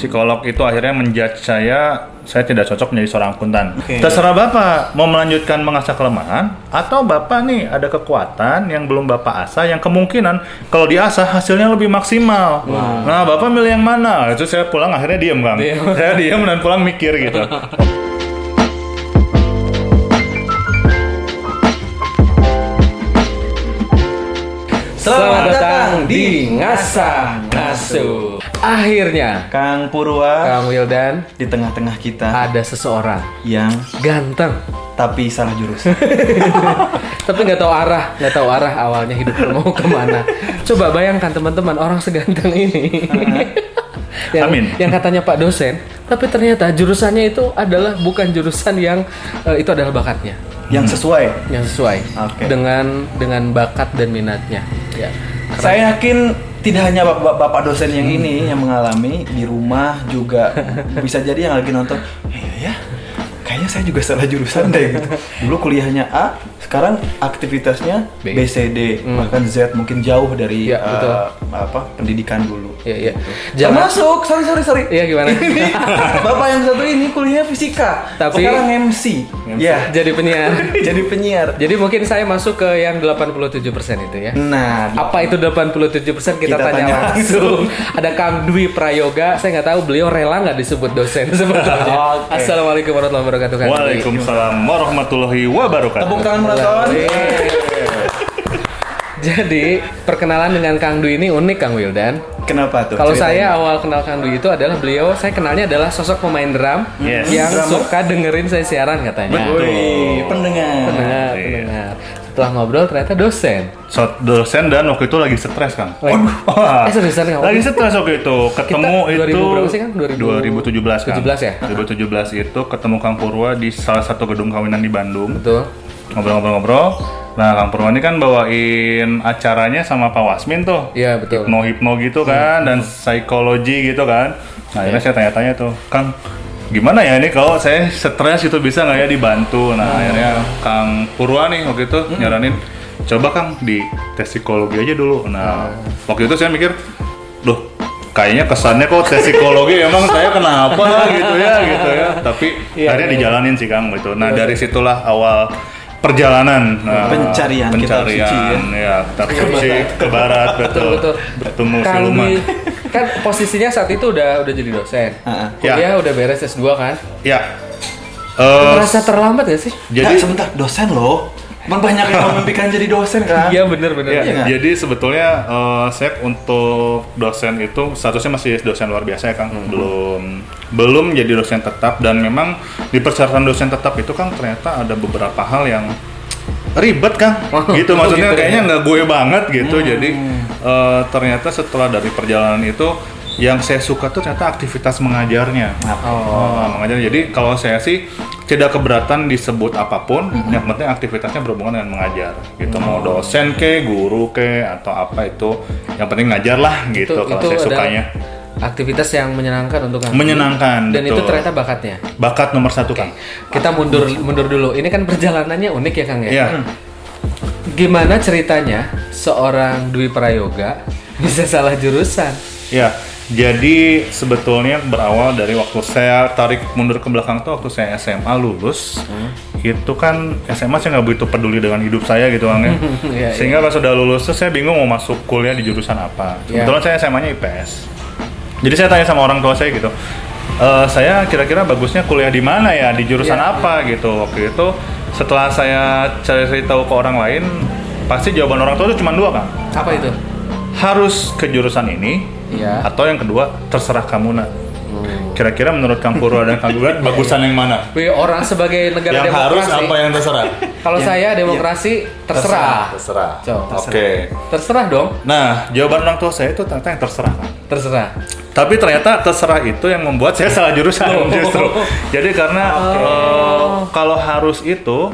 psikolog itu akhirnya menjudge saya saya tidak cocok menjadi seorang akuntan. Oke. Terserah Bapak mau melanjutkan mengasah kelemahan atau Bapak nih ada kekuatan yang belum Bapak asah yang kemungkinan kalau diasah hasilnya lebih maksimal. Nah, Bapak milih yang mana? Itu saya pulang akhirnya diem, Kang. Diem. saya diem dan pulang mikir gitu. Selamat di Ngasah Ngasu. Akhirnya, Kang Purwa Kang Wildan di tengah-tengah kita ada seseorang yang ganteng, tapi salah jurusan. tapi nggak tahu arah, nggak tahu arah awalnya hidup mau ke mana. Coba bayangkan teman-teman orang seganteng ini. yang, Amin. yang katanya Pak dosen, tapi ternyata jurusannya itu adalah bukan jurusan yang eh, itu adalah bakatnya, yang sesuai. yang sesuai Oke. dengan dengan bakat dan minatnya. Ya. Saya yakin tidak hanya bapak, bapak dosen yang ini yang mengalami di rumah juga bisa jadi yang lagi nonton. Iya ya, kayaknya saya juga salah jurusan deh gitu. Dulu kuliahnya A, sekarang aktivitasnya B. B, C, D, Hmm. bahkan Z mungkin jauh dari eh, betul. apa pendidikan dulu. Iya, iya. Jangan Termasuk, sorry sorry sorry. Iya, gimana? Ini bapak yang satu ini kuliahnya fisika, Tapi- sekarang MC. Ya, jadi penyiar. jadi penyiar. Jadi mungkin saya masuk ke yang 87% itu ya. Nah, Apa itu 87% kita, Kita tanya, tanya langsung. Ada Kang Dwi Prayoga, saya nggak tahu beliau rela nggak disebut dosen sebetulnya. Oke. Assalamualaikum warahmatullahi wabarakatuh. Waalaikumsalam warahmatullahi wabarakatuh. tepuk tangan penonton. Jadi perkenalan dengan Kang Dwi ini unik Kang Wildan. Kenapa tuh? Kalau saya awal kenal Kang Dwi itu adalah beliau, saya kenalnya adalah sosok pemain drum Yes. yang Drummer. suka dengerin saya siaran katanya. Wih, pendengar. Pendengar, Iya. pendengar. Setelah ngobrol ternyata dosen. So, dosen dan waktu itu lagi stres kan. Lagi- Wah, Eh, seriusan lagi stres waktu itu. Ketemu Kita itu 2000 berapa sih, Kang? 2017 kan. 17 ya? 2017 itu ketemu Kang Purwa di salah satu gedung kawinan di Bandung. Betul. Ngobrol-ngobrol-ngobrol. Nah, Kang Purwa ini kan bawain acaranya sama Pak Wasmin tuh. Iya, betul. Hipno-hipno gitu kan dan psikologi gitu kan. Nah, akhirnya saya tanya-tanya tuh, Kang, gimana ya ini kalau saya stres itu bisa nggak ya dibantu? Nah, akhirnya Kang Purwa nih waktu itu nyaranin, coba Kang di tes psikologi aja dulu. Nah, waktu itu saya mikir, duh, kayaknya kesannya kok tes psikologi emang saya kenapa gitu ya gitu ya. Tapi Iya, akhirnya iya. dijalanin sih Kang gitu. Nah, dari situlah awal perjalanan nah, Pencarian kitab pencarian suci ya kitab suci ke barat betul betul. bertemu Kang siluman kan posisinya saat itu udah udah jadi dosen. Heeh. Ya. Kuliah udah beres S2 kan? ya Eh, Merasa terlambat gak sih? jadi Jadi sebentar, dosen loh. Kan banyak yang memimpikan jadi dosen kan? Iya bener bener. Ya, nggak? jadi sebetulnya eh, saya untuk dosen itu statusnya masih dosen luar biasa ya Kang, Hmm. belum belum jadi dosen tetap dan memang di persyaratan dosen tetap itu Kang ternyata ada beberapa hal yang ribet Kang, Oh, gitu oh, maksudnya gitu ya. kayaknya nggak gue banget gitu, Hmm. jadi eh, ternyata setelah dari perjalanan itu yang saya suka tuh ternyata aktivitas mengajarnya. Oh, mengajar. Jadi kalau saya sih tidak keberatan disebut apa pun, Mm-hmm. yang penting aktivitasnya berhubungan dengan mengajar. Gitu Oh. mau dosen ke, guru ke, atau apa itu, yang penting ngajar lah gitu kalau saya adalah sukanya. Aktivitas yang menyenangkan untuk Kang Dwi. Menyenangkan, Dan itu betul. ternyata bakatnya. Bakat nomor satu kan. Kita mundur mundur dulu. Ini kan perjalanannya unik ya Kang ya. Iya. Gimana ceritanya seorang Dwi Prayoga bisa salah jurusan? Ya, jadi sebetulnya berawal dari waktu saya tarik mundur ke belakang tuh waktu saya SMA lulus, itu kan SMA saya nggak begitu peduli dengan hidup saya gitu kan ya. Iya, Sehingga pas sudah lulus tuh saya bingung mau masuk kuliah di jurusan apa. Iya. Kebetulan saya SMA-nya IPS. Jadi saya tanya sama orang tua saya gitu, "Eh, saya kira-kira bagusnya kuliah di mana ya, di jurusan Iya. apa gitu. Waktu itu setelah saya cari tahu ke orang lain, pasti jawaban orang tua itu cuma dua kan Apa itu? harus ke jurusan ini Iya. atau yang kedua terserah kamu nak kira-kira menurut Kang Purwa dan Kang Gugat bagusan yang mana Wih, orang sebagai negara yang harus demokrasi. apa yang terserah Kalau saya demokrasi terserah. terserah Coba. oke Terserah dong. nah jawaban orang tua saya itu ternyata yang terserah kan Terserah. Tapi ternyata terserah itu yang membuat saya salah jurusan Oh. justru jadi karena eh, kalau harus itu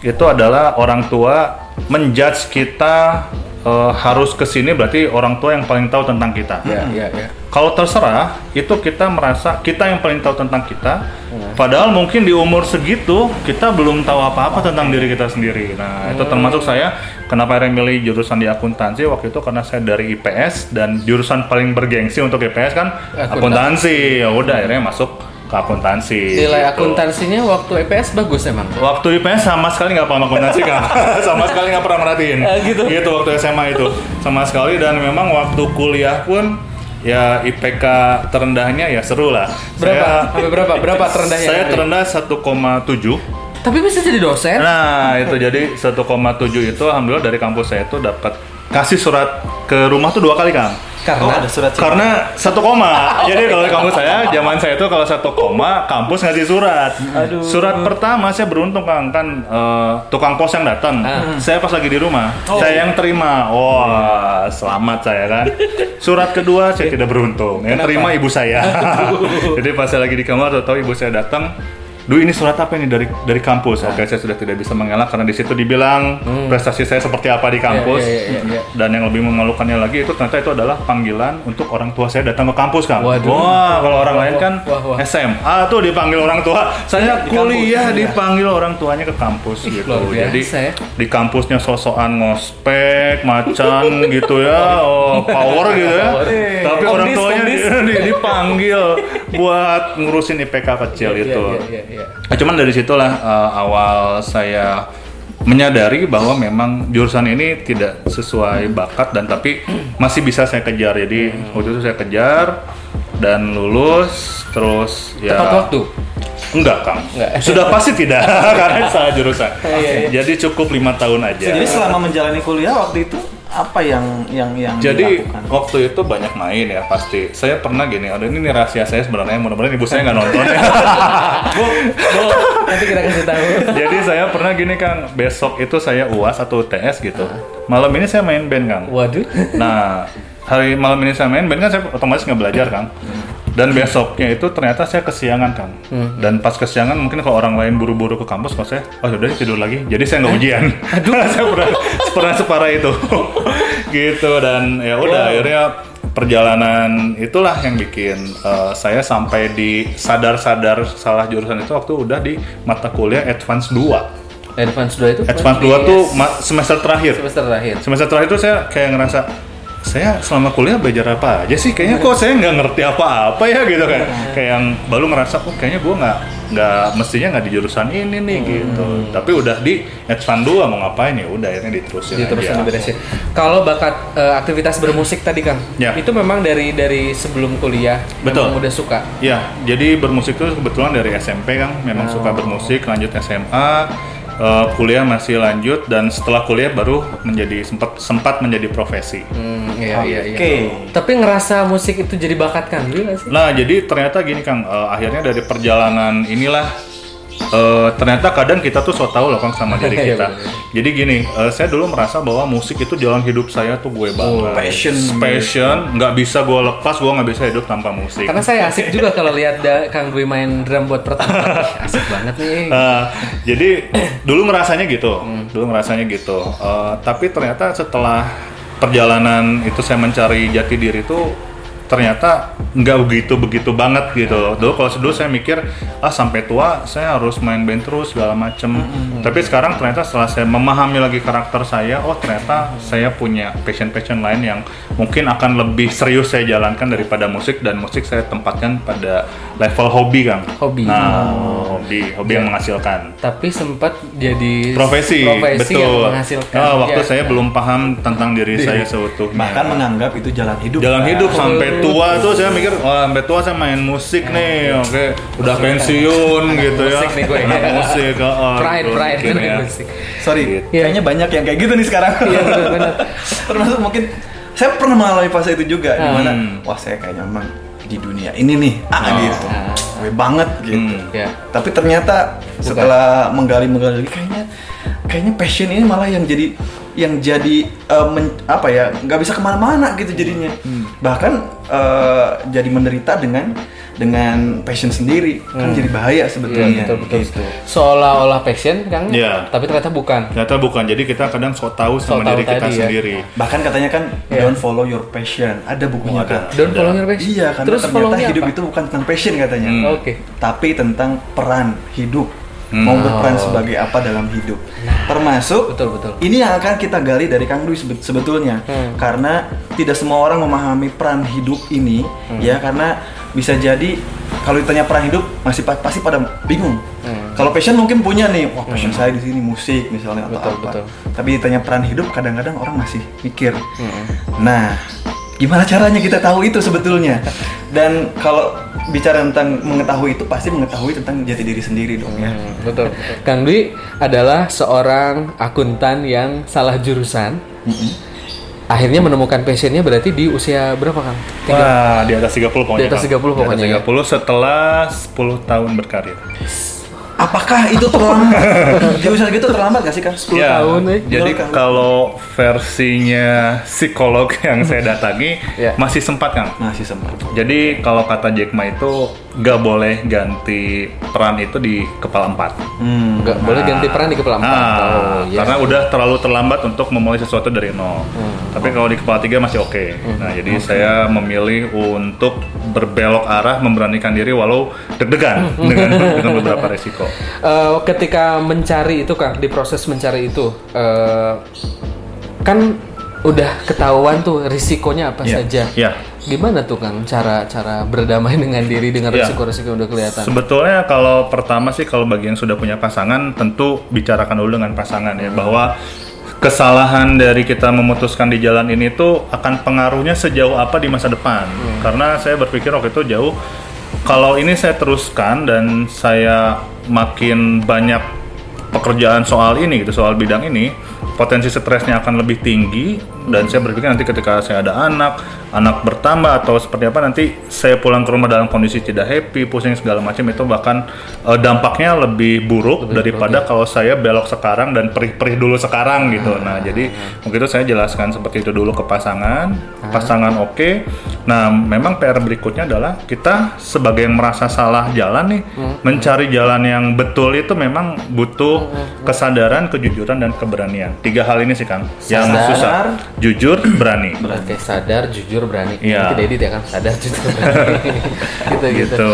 itu adalah orang tua menjudge kita eh, harus ke sini berarti orang tua yang paling tahu tentang kita Iya, iya, iya. Kalau terserah, itu kita merasa kita yang paling tahu tentang kita, Padahal mungkin di umur segitu kita belum tahu apa-apa tentang diri kita sendiri. Nah, itu termasuk saya kenapa akhirnya milih jurusan di akuntansi waktu itu karena saya dari IPS dan jurusan paling bergengsi untuk IPS kan akuntansi. Ya udah akhirnya masuk ke akuntansi. Nilai gitu. akuntansinya waktu EPS bagus emang. Waktu IPS sama sekali nggak paham akuntansi kan, sama sekali nggak pernah merhatiin. Eh, gitu. waktu SMA itu, sama sekali dan memang waktu kuliah pun ya IPK terendahnya ya seru lah. Berapa? Sampai berapa? Berapa terendahnya? Saya terendah 1,7. Tapi bisa jadi dosen? Nah itu jadi 1,7 itu alhamdulillah dari kampus saya itu dapat kasih surat ke rumah tuh dua kali kang. Oh, Karena ada surat sih. Karena satu koma. Jadi kalau di kampus saya, zaman saya itu kalau satu koma, kampus ngasih surat. Aduh. Surat pertama saya beruntung kang kan eh, tukang pos yang datang. Ah. Saya pas lagi di rumah, Oh. saya yang terima. Wah, selamat saya kan. Surat kedua saya tidak beruntung. Yang Kenapa? terima ibu saya. Jadi pas saya lagi di kamar, tahu ibu saya datang. Duh ini surat apa ini dari dari kampus? Oke, saya sudah tidak bisa mengelak karena di situ dibilang prestasi saya seperti apa di kampus. Iya, iya, iya, iya. Dan yang lebih memalukannya lagi itu ternyata itu adalah panggilan untuk orang tua saya datang ke kampus kan. Waduh. Wah, kalau orang Wah, lain kan wah, wah. SMA tuh dipanggil orang tua. Saya Di kuliah kampus, iya. dipanggil orang tuanya ke kampus Ih, gitu. biasa Jadi ya. di kampusnya sosokan ngospek, macan gitu ya, oh, power gitu ya. Tapi Komdis, orang tuanya dipanggil buat ngurusin IPK kecil Iya, itu. iya, iya. Nah, cuman dari situlah eh, awal saya menyadari bahwa memang jurusan ini tidak sesuai bakat dan tapi masih bisa saya kejar. Jadi waktu itu saya kejar dan lulus terus ya Tepat waktu. Enggak, Kang. Enggak. Sudah pasti tidak karena salah jurusan. Iya, Jadi cukup lima tahun aja. Jadi selama menjalani kuliah waktu itu apa yang yang yang Jadi dilakukan? waktu itu banyak main ya pasti. Saya pernah gini, ada ini nih rahasia saya sebenarnya. Mudah-mudahan ibu saya nggak nonton ya. Bu, bu, nanti kita kasih tahu. Jadi saya pernah gini Kang, besok itu saya UAS atau UTS gitu. Malam ini saya main band Kang. Waduh. Nah, hari malam ini saya main band kan saya otomatis nggak belajar Kang. Dan besoknya itu ternyata saya kesiangan Kang. Dan pas kesiangan mungkin kalau orang lain buru-buru ke kampus, kalau saya, oh yaudah tidur lagi. Jadi saya nggak ujian. Aduh, saya pernah pernah separah itu. gitu dan ya udah akhirnya perjalanan itulah yang bikin eh, saya sampai di sadar-sadar salah jurusan itu waktu udah di mata kuliah Advance 2. Advance 2 itu? Advance berarti 2 tuh ma- semester terakhir. semester terakhir. Semester terakhir itu saya kayak ngerasa saya selama kuliah belajar apa aja sih? Kayaknya kok saya nggak ngerti apa-apa ya gitu kan. Kayak yang baru ngerasa, oh kayaknya gue nggak nggak mestinya nggak di jurusan ini nih gitu. Tapi udah di Advance 2 mau ngapain ya udah akhirnya diterusin Diterusin aja. diberesin. Kalau bakat eh, aktivitas bermusik tadi Kang, Ya. itu memang dari dari sebelum kuliah Betul. memang udah suka. Ya, jadi bermusik itu kebetulan dari SMP kan, memang suka bermusik, lanjut SMA, eh, kuliah masih lanjut dan setelah kuliah baru menjadi sempat sempat menjadi profesi. Hmm, iya iya iya. Oke. Tapi ngerasa musik itu jadi bakat sih? Nah, jadi ternyata gini Kang, eh, akhirnya dari perjalanan inilah eh, ternyata kadang kita tuh so tau loh Kang sama diri Iya, kita. Jadi gini, eh, saya dulu merasa bahwa musik itu jalan hidup saya tuh gue banget. passion. Passion, nggak bisa gue lepas, gue nggak bisa hidup tanpa musik. Karena saya asik juga kalau lihat Kang Dwi main drum buat pertama. Asik banget nih. Eh, jadi dulu ngerasanya gitu, Hmm. dulu ngerasanya gitu. Eh, tapi ternyata setelah perjalanan itu saya mencari jati diri itu ternyata nggak begitu begitu banget gitu. Dulu kalau dulu saya mikir ah sampai tua saya harus main band terus segala macem. Hmm, Tapi sekarang ternyata setelah saya memahami lagi karakter saya, oh ternyata saya punya passion passion lain yang mungkin akan lebih serius saya jalankan daripada musik dan musik saya tempatkan pada level hobi kang. Hobi. Nah, hobi, hobi yang menghasilkan. Tapi sempat jadi Profesi, profesi betul. yang menghasilkan. Ah, waktu Ya. saya belum paham tentang diri saya seutuhnya. Bahkan menganggap itu jalan hidup. jalan Nah, hidup sampai tua tuh saya mikir wah sampai tua saya main musik nih oke udah pensiun gitu ya musik nih gue. Anak musik oh, Pride, gitu pride mikirnya. musik. Sorry, Gitu. kayaknya banyak yang kayak gitu nih sekarang. Iya, benar-benar. Termasuk mungkin saya pernah mengalami fase itu juga di mana Hmm. wah saya kayaknya memang di dunia ini nih ah Oh. gitu. Gue banget gitu. Hmm. Ya. Tapi ternyata setelah menggali-menggali lagi, kayaknya kayaknya passion ini malah yang jadi yang jadi eh, men- apa ya nggak bisa ke mana-mana gitu jadinya. Hmm. Bahkan eh, jadi menderita dengan dengan passion sendiri kan jadi bahaya sebetulnya Iya, betul betul. gitu. Seolah-olah passion, Kang. Iya. Tapi ternyata bukan. Ternyata bukan. Jadi kita kadang sok tahu sama tahu diri kita tadi ya. sendiri. bahkan katanya kan Iya. don't follow your passion ada bukunya Oh, kan ada. Don't follow your passion. iya karena Terus ternyata hidup apa? itu bukan tentang passion katanya Hmm. Oke. tapi tentang peran hidup Hmm. mau berperan Oh. sebagai apa dalam hidup termasuk Betul betul. ini yang akan kita gali dari Kang Dwi sebe- sebetulnya Hmm. karena tidak semua orang memahami peran hidup ini Hmm. ya karena bisa jadi kalau ditanya peran hidup masih pa- pasti pada bingung Hmm. kalau passion mungkin punya nih wah passion saya di sini musik misalnya atau Betul, apa betul. tapi ditanya peran hidup kadang-kadang orang masih mikir Hmm. nah gimana caranya kita tahu itu sebetulnya dan kalau bicara tentang mengetahui itu pasti mengetahui tentang jati diri sendiri dong ya Hmm, betul. Kang Dwi adalah seorang akuntan yang salah jurusan. Akhirnya menemukan passionnya berarti di usia berapa Kang? Tiga. Wah, di atas 30 pokoknya. Di atas Kang. 30 pokoknya, Di ya. atas 30 setelah 10 tahun berkarir. Apakah itu terlambat di usia gitu terlambat gak sih kan 10 Ya, tahun eh. Jadi Kang. kalau versinya psikolog yang saya datangi Ya. masih sempat Kang. masih sempat Jadi kalau kata Jack Ma itu nggak boleh ganti peran itu di kepala empat. hmm. Nggak boleh ganti peran di kepala empat. Ah, Oh, iya. Karena udah terlalu terlambat untuk memulai sesuatu dari nol. Hmm. Tapi kalau di kepala tiga masih oke. Nah jadi saya memilih untuk berbelok arah, memberanikan diri walau deg-degan Hmm. dengan dengan beberapa resiko. Eh, ketika mencari itu Kang, di proses mencari itu eh, kan udah ketahuan tuh risikonya apa Iya. saja. Ya. Gimana tuh Kang cara cara berdamai dengan diri dengan Ya. risiko-risiko yang udah kelihatan? Sebetulnya kalau pertama sih kalau bagi yang sudah punya pasangan tentu bicarakan dulu dengan pasangan ya bahwa kesalahan dari kita memutuskan di jalan ini tuh akan pengaruhnya sejauh apa di masa depan. Karena saya berpikir waktu itu jauh kalau ini saya teruskan dan saya makin banyak pekerjaan soal ini gitu soal bidang ini potensi stresnya akan lebih tinggi dan saya berpikir nanti ketika saya ada anak anak bertambah atau seperti apa nanti saya pulang ke rumah dalam kondisi tidak happy pusing segala macam itu bahkan eh, dampaknya lebih buruk daripada kalau saya belok sekarang dan perih-perih dulu sekarang gitu. Nah jadi mungkin itu saya jelaskan seperti itu dulu ke pasangan. Pasangan oke. Nah memang PR berikutnya adalah kita sebagai yang merasa salah jalan nih mencari jalan yang betul itu memang butuh kesadaran kejujuran dan keberanian. Tiga hal ini sih kang yang Sadar. susah jujur berani Oke, sadar, jujur, berani. Iya. Tidak edit ya kan? Sadar, jujur, berani. gitu, gitu. gitu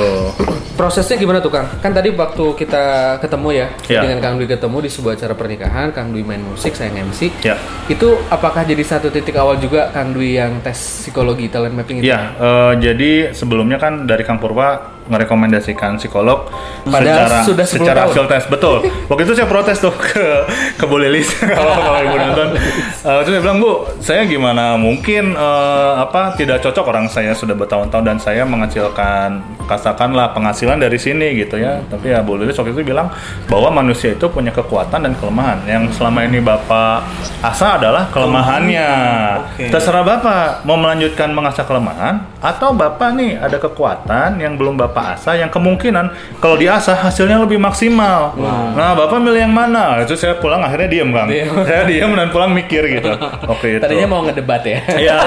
Prosesnya gimana tuh Kang? Kan tadi waktu kita ketemu ya, Iya. dengan Kang Dwi ketemu di sebuah acara pernikahan, Kang Dwi main musik, saya MC. ya Itu apakah jadi satu titik awal juga Kang Dwi yang tes psikologi talent mapping itu? Ya, eh, jadi sebelumnya kan dari Kang Purwa merekomendasikan psikolog Padahal secara sudah 10 secara tahun. hasil tes betul. Waktu itu saya protes tuh ke ke Bu Lilis kalau kalau ibu nonton. Eh, terus saya bilang Bu, saya gimana mungkin eh, apa tidak cocok orang saya sudah bertahun-tahun dan saya menghasilkan katakanlah penghasilan dari sini gitu ya. Tapi ya Bu Lilis waktu itu bilang bahwa manusia itu punya kekuatan dan kelemahan. Yang selama ini Bapak asa adalah kelemahannya. Oke. Terserah Bapak mau melanjutkan mengasah kelemahan atau Bapak nih ada kekuatan yang belum Bapak asah yang kemungkinan kalau diasah hasilnya lebih maksimal. Nah, Bapak milih yang mana? Itu saya pulang akhirnya diem, Kang. Diem. saya diem dan pulang mikir gitu. Oke, itu. Tadinya mau ngedebat ya? Iya,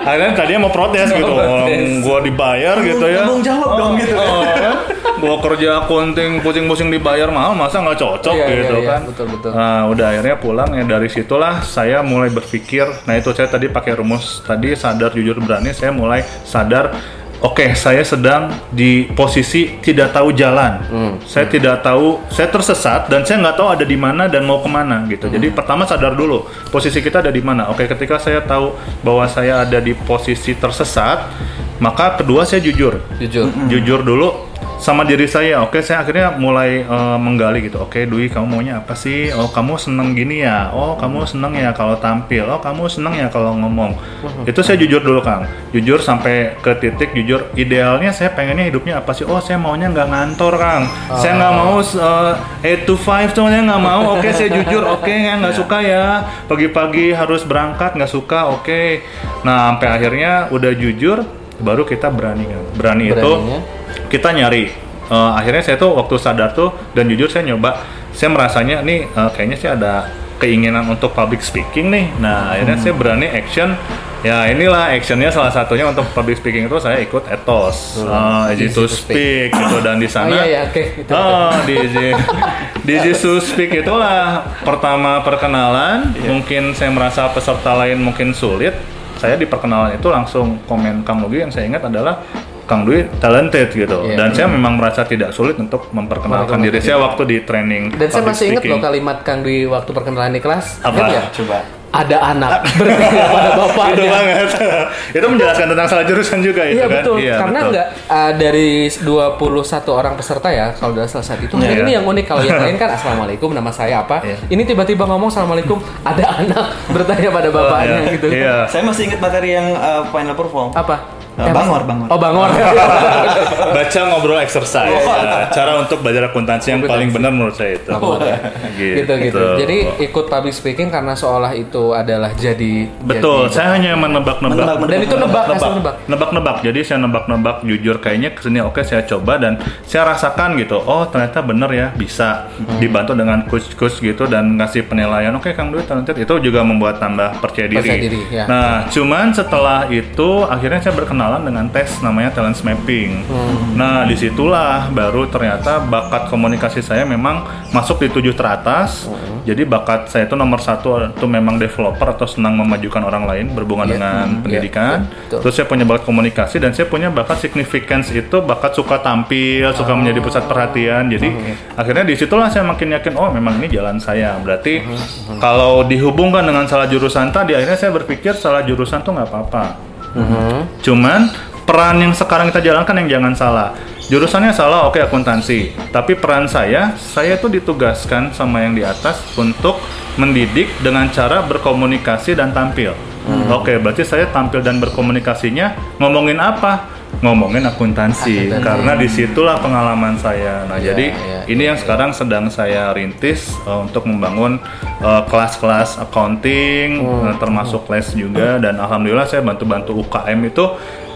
akhirnya tadinya mau protes gitu. Protes. Gua dibayar gitu ya. tanggung jawab dong gitu. Oh, kan? Gua kerja accounting pusing-pusing dibayar mahal masa nggak cocok Iya, iya, gitu iya, kan. betul, betul. Nah, udah akhirnya pulang ya dari situlah saya mulai berpikir. Nah, itu saya tadi pakai rumus tadi sadar jujur berani saya mulai sadar Oke, saya sedang di posisi tidak tahu jalan. Hmm. Saya tidak tahu, saya tersesat dan saya nggak tahu ada di mana dan mau ke mana gitu. Hmm. Jadi pertama sadar dulu posisi kita ada di mana. Oke, ketika saya tahu bahwa saya ada di posisi tersesat, maka kedua saya jujur Jujur. jujur dulu sama diri saya. Oke, saya akhirnya mulai eh, menggali gitu. Oke, Dwi, kamu maunya apa sih? Oh, kamu seneng gini ya. Oh, kamu seneng ya kalau tampil. Oh, kamu seneng ya kalau ngomong. Itu saya jujur dulu, Kang. Jujur sampai ke titik jujur. Idealnya saya pengennya hidupnya apa sih? Oh, saya maunya nggak ngantor, Kang. Saya nggak mau eh, 8 to 5 tuh saya nggak mau. Oke, saya jujur. Oke, ya, nggak suka ya. Pagi-pagi harus berangkat, nggak suka. Oke. Nah, sampai akhirnya udah jujur, baru kita berani, Kang. Berani itu Beraninya? kita nyari Eh, akhirnya saya tuh waktu sadar tuh dan jujur saya nyoba saya merasanya nih eh, kayaknya sih ada keinginan untuk public speaking nih nah akhirnya saya berani action Ya inilah actionnya salah satunya untuk public speaking itu saya ikut etos, uh, easy to speak gitu dan di Oh sana iya ya, oke. Itu. Oh, di Easy, di Easy to Speak itulah pertama perkenalan. Mungkin saya merasa peserta lain mungkin sulit. Saya di perkenalan itu langsung komen Kang Nugi yang saya ingat adalah Kang Dwi talented gitu. Iya. Dan saya memang merasa tidak sulit untuk memperkenalkan diri saya waktu di training. Dan saya masih ingat loh kalimat Kang di waktu perkenalan di kelas. Apa? Nggak? Coba. Ada anak bertanya pada itu bapaknya. banget. itu menjelaskan tentang salah jurusan juga itu Iya kan. betul, Iya, karena betul. nggak uh, dari 21 orang peserta ya kalau salah satu itu Iya. ini yang unik kalau yang lain kan assalamualaikum nama saya apa, Iya. ini tiba-tiba ngomong assalamualaikum ada anak bertanya pada bapaknya Oh, iya. gitu. Iya. Saya masih ingat materi yang uh, final perform. Apa? Eh, bangor, bangor. Oh bangor. baca ngobrol exercise ya. cara untuk belajar akuntansi yang paling benar menurut saya itu Oh, gitu gitu. Jadi ikut public speaking karena seolah itu adalah jadi betul jadi- saya hanya menebak-nebak Menebak, Dan itu nebak, asal nebak. nebak-nebak jadi saya nebak-nebak jujur kayaknya ke sini oke saya coba dan saya rasakan gitu oh ternyata bener ya bisa Hmm. dibantu dengan coach-coach gitu dan ngasih penilaian oke Kang Dwi talented itu juga membuat tambah percaya diri, Percaya diri, ya. nah cuman setelah itu akhirnya saya berkenalan dengan tes namanya talent mapping Hmm. nah di situlah baru ternyata bakat komunikasi saya memang masuk di tujuh teratas Hmm. jadi bakat saya itu nomor satu itu memang developer atau senang memajukan orang lain berhubungan Iya. dengan Hmm, pendidikan. iya, iya, betul. Terus saya punya bakat komunikasi dan saya punya bakat significance itu bakat suka tampil, suka Oh. menjadi pusat perhatian. Jadi akhirnya di situlah saya makin yakin oh memang ini jalan saya. Berarti Hmm, kalau dihubungkan dengan salah jurusan tadi akhirnya saya berpikir salah jurusan tuh nggak apa-apa. Mhm. Cuman peran yang sekarang kita jalankan yang jangan salah. Jurusannya salah, oke akuntansi. Tapi peran saya, saya tuh ditugaskan sama yang di atas untuk mendidik dengan cara berkomunikasi dan tampil. Oke, berarti saya tampil dan berkomunikasinya ngomongin apa? Ngomongin akuntansi. Akuntansi. Karena di situlah pengalaman saya. Nah, Iya, jadi iya, ini yang sekarang sedang saya rintis uh, untuk membangun uh, kelas-kelas accounting, uh, termasuk les juga. Dan alhamdulillah saya bantu-bantu UKM itu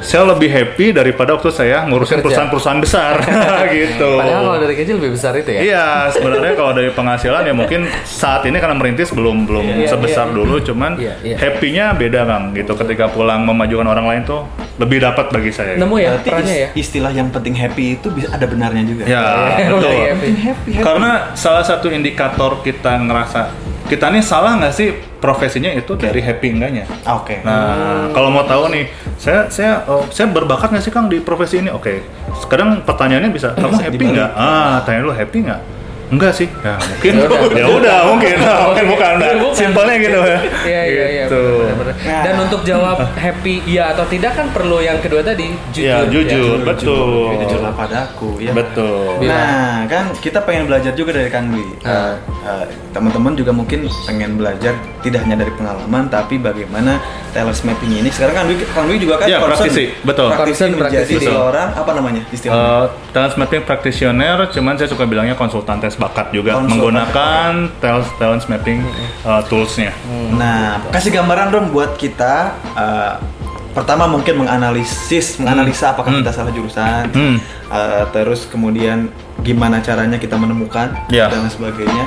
saya lebih happy daripada waktu saya ngurusin perusahaan-perusahaan besar gitu. Padahal kalau dari kecil lebih besar itu ya. Iya, sebenarnya kalau dari penghasilan ya mungkin saat ini karena merintis belum belum Iya, sebesar iya, dulu, cuman Iya, iya. happy-nya beda Kang gitu. Ketika pulang memajukan orang lain tuh lebih dapat bagi saya. Nemu ya perannya ya. is- istilah yang penting happy itu bisa ada benarnya juga. Ya, Iya, betul. happy. Happy, happy. Karena salah satu indikator kita ngerasa kita nih salah nggak sih profesinya itu dari happy enggaknya. Oke. Nah, kalau mau tahu nih, saya saya oh, saya berbakat nggak sih Kang di profesi ini? Oke. Sekarang pertanyaannya bisa, kamu Bisa happy nggak? Ah, tanya lu happy nggak? Enggak sih. Ya, mungkin Ya udah. ya udah mungkin mungkin bukan udah. Bukan. Simpelnya gitu ya. Iya iya iya. Gitu. Nah. Dan untuk jawab happy iya atau tidak kan perlu yang kedua tadi jujur. Ya, jujur, betul. Jujurlah padaku, ya. Betul. Nah, kan kita pengen belajar juga dari Kang Dwi. Eh, eh, Teman-teman juga mungkin pengen belajar tidak hanya dari pengalaman, tapi bagaimana talent mapping ini. Sekarang Kang Dwi, Kang Dwi juga kan Ya, praktisi, betul. Praktisi menjadi praktisi. seorang apa namanya istilahnya? Uh, talent mapping practitioner, cuman saya suka bilangnya konsultan tes bakat juga Konsultan menggunakan talent talent mapping uh, toolsnya. Nah, kasih gambaran dong buat kita. eh, pertama mungkin menganalisis, menganalisa apakah Hmm. kita salah jurusan. Hmm. Eh, terus kemudian gimana caranya kita menemukan Ya. dan sebagainya.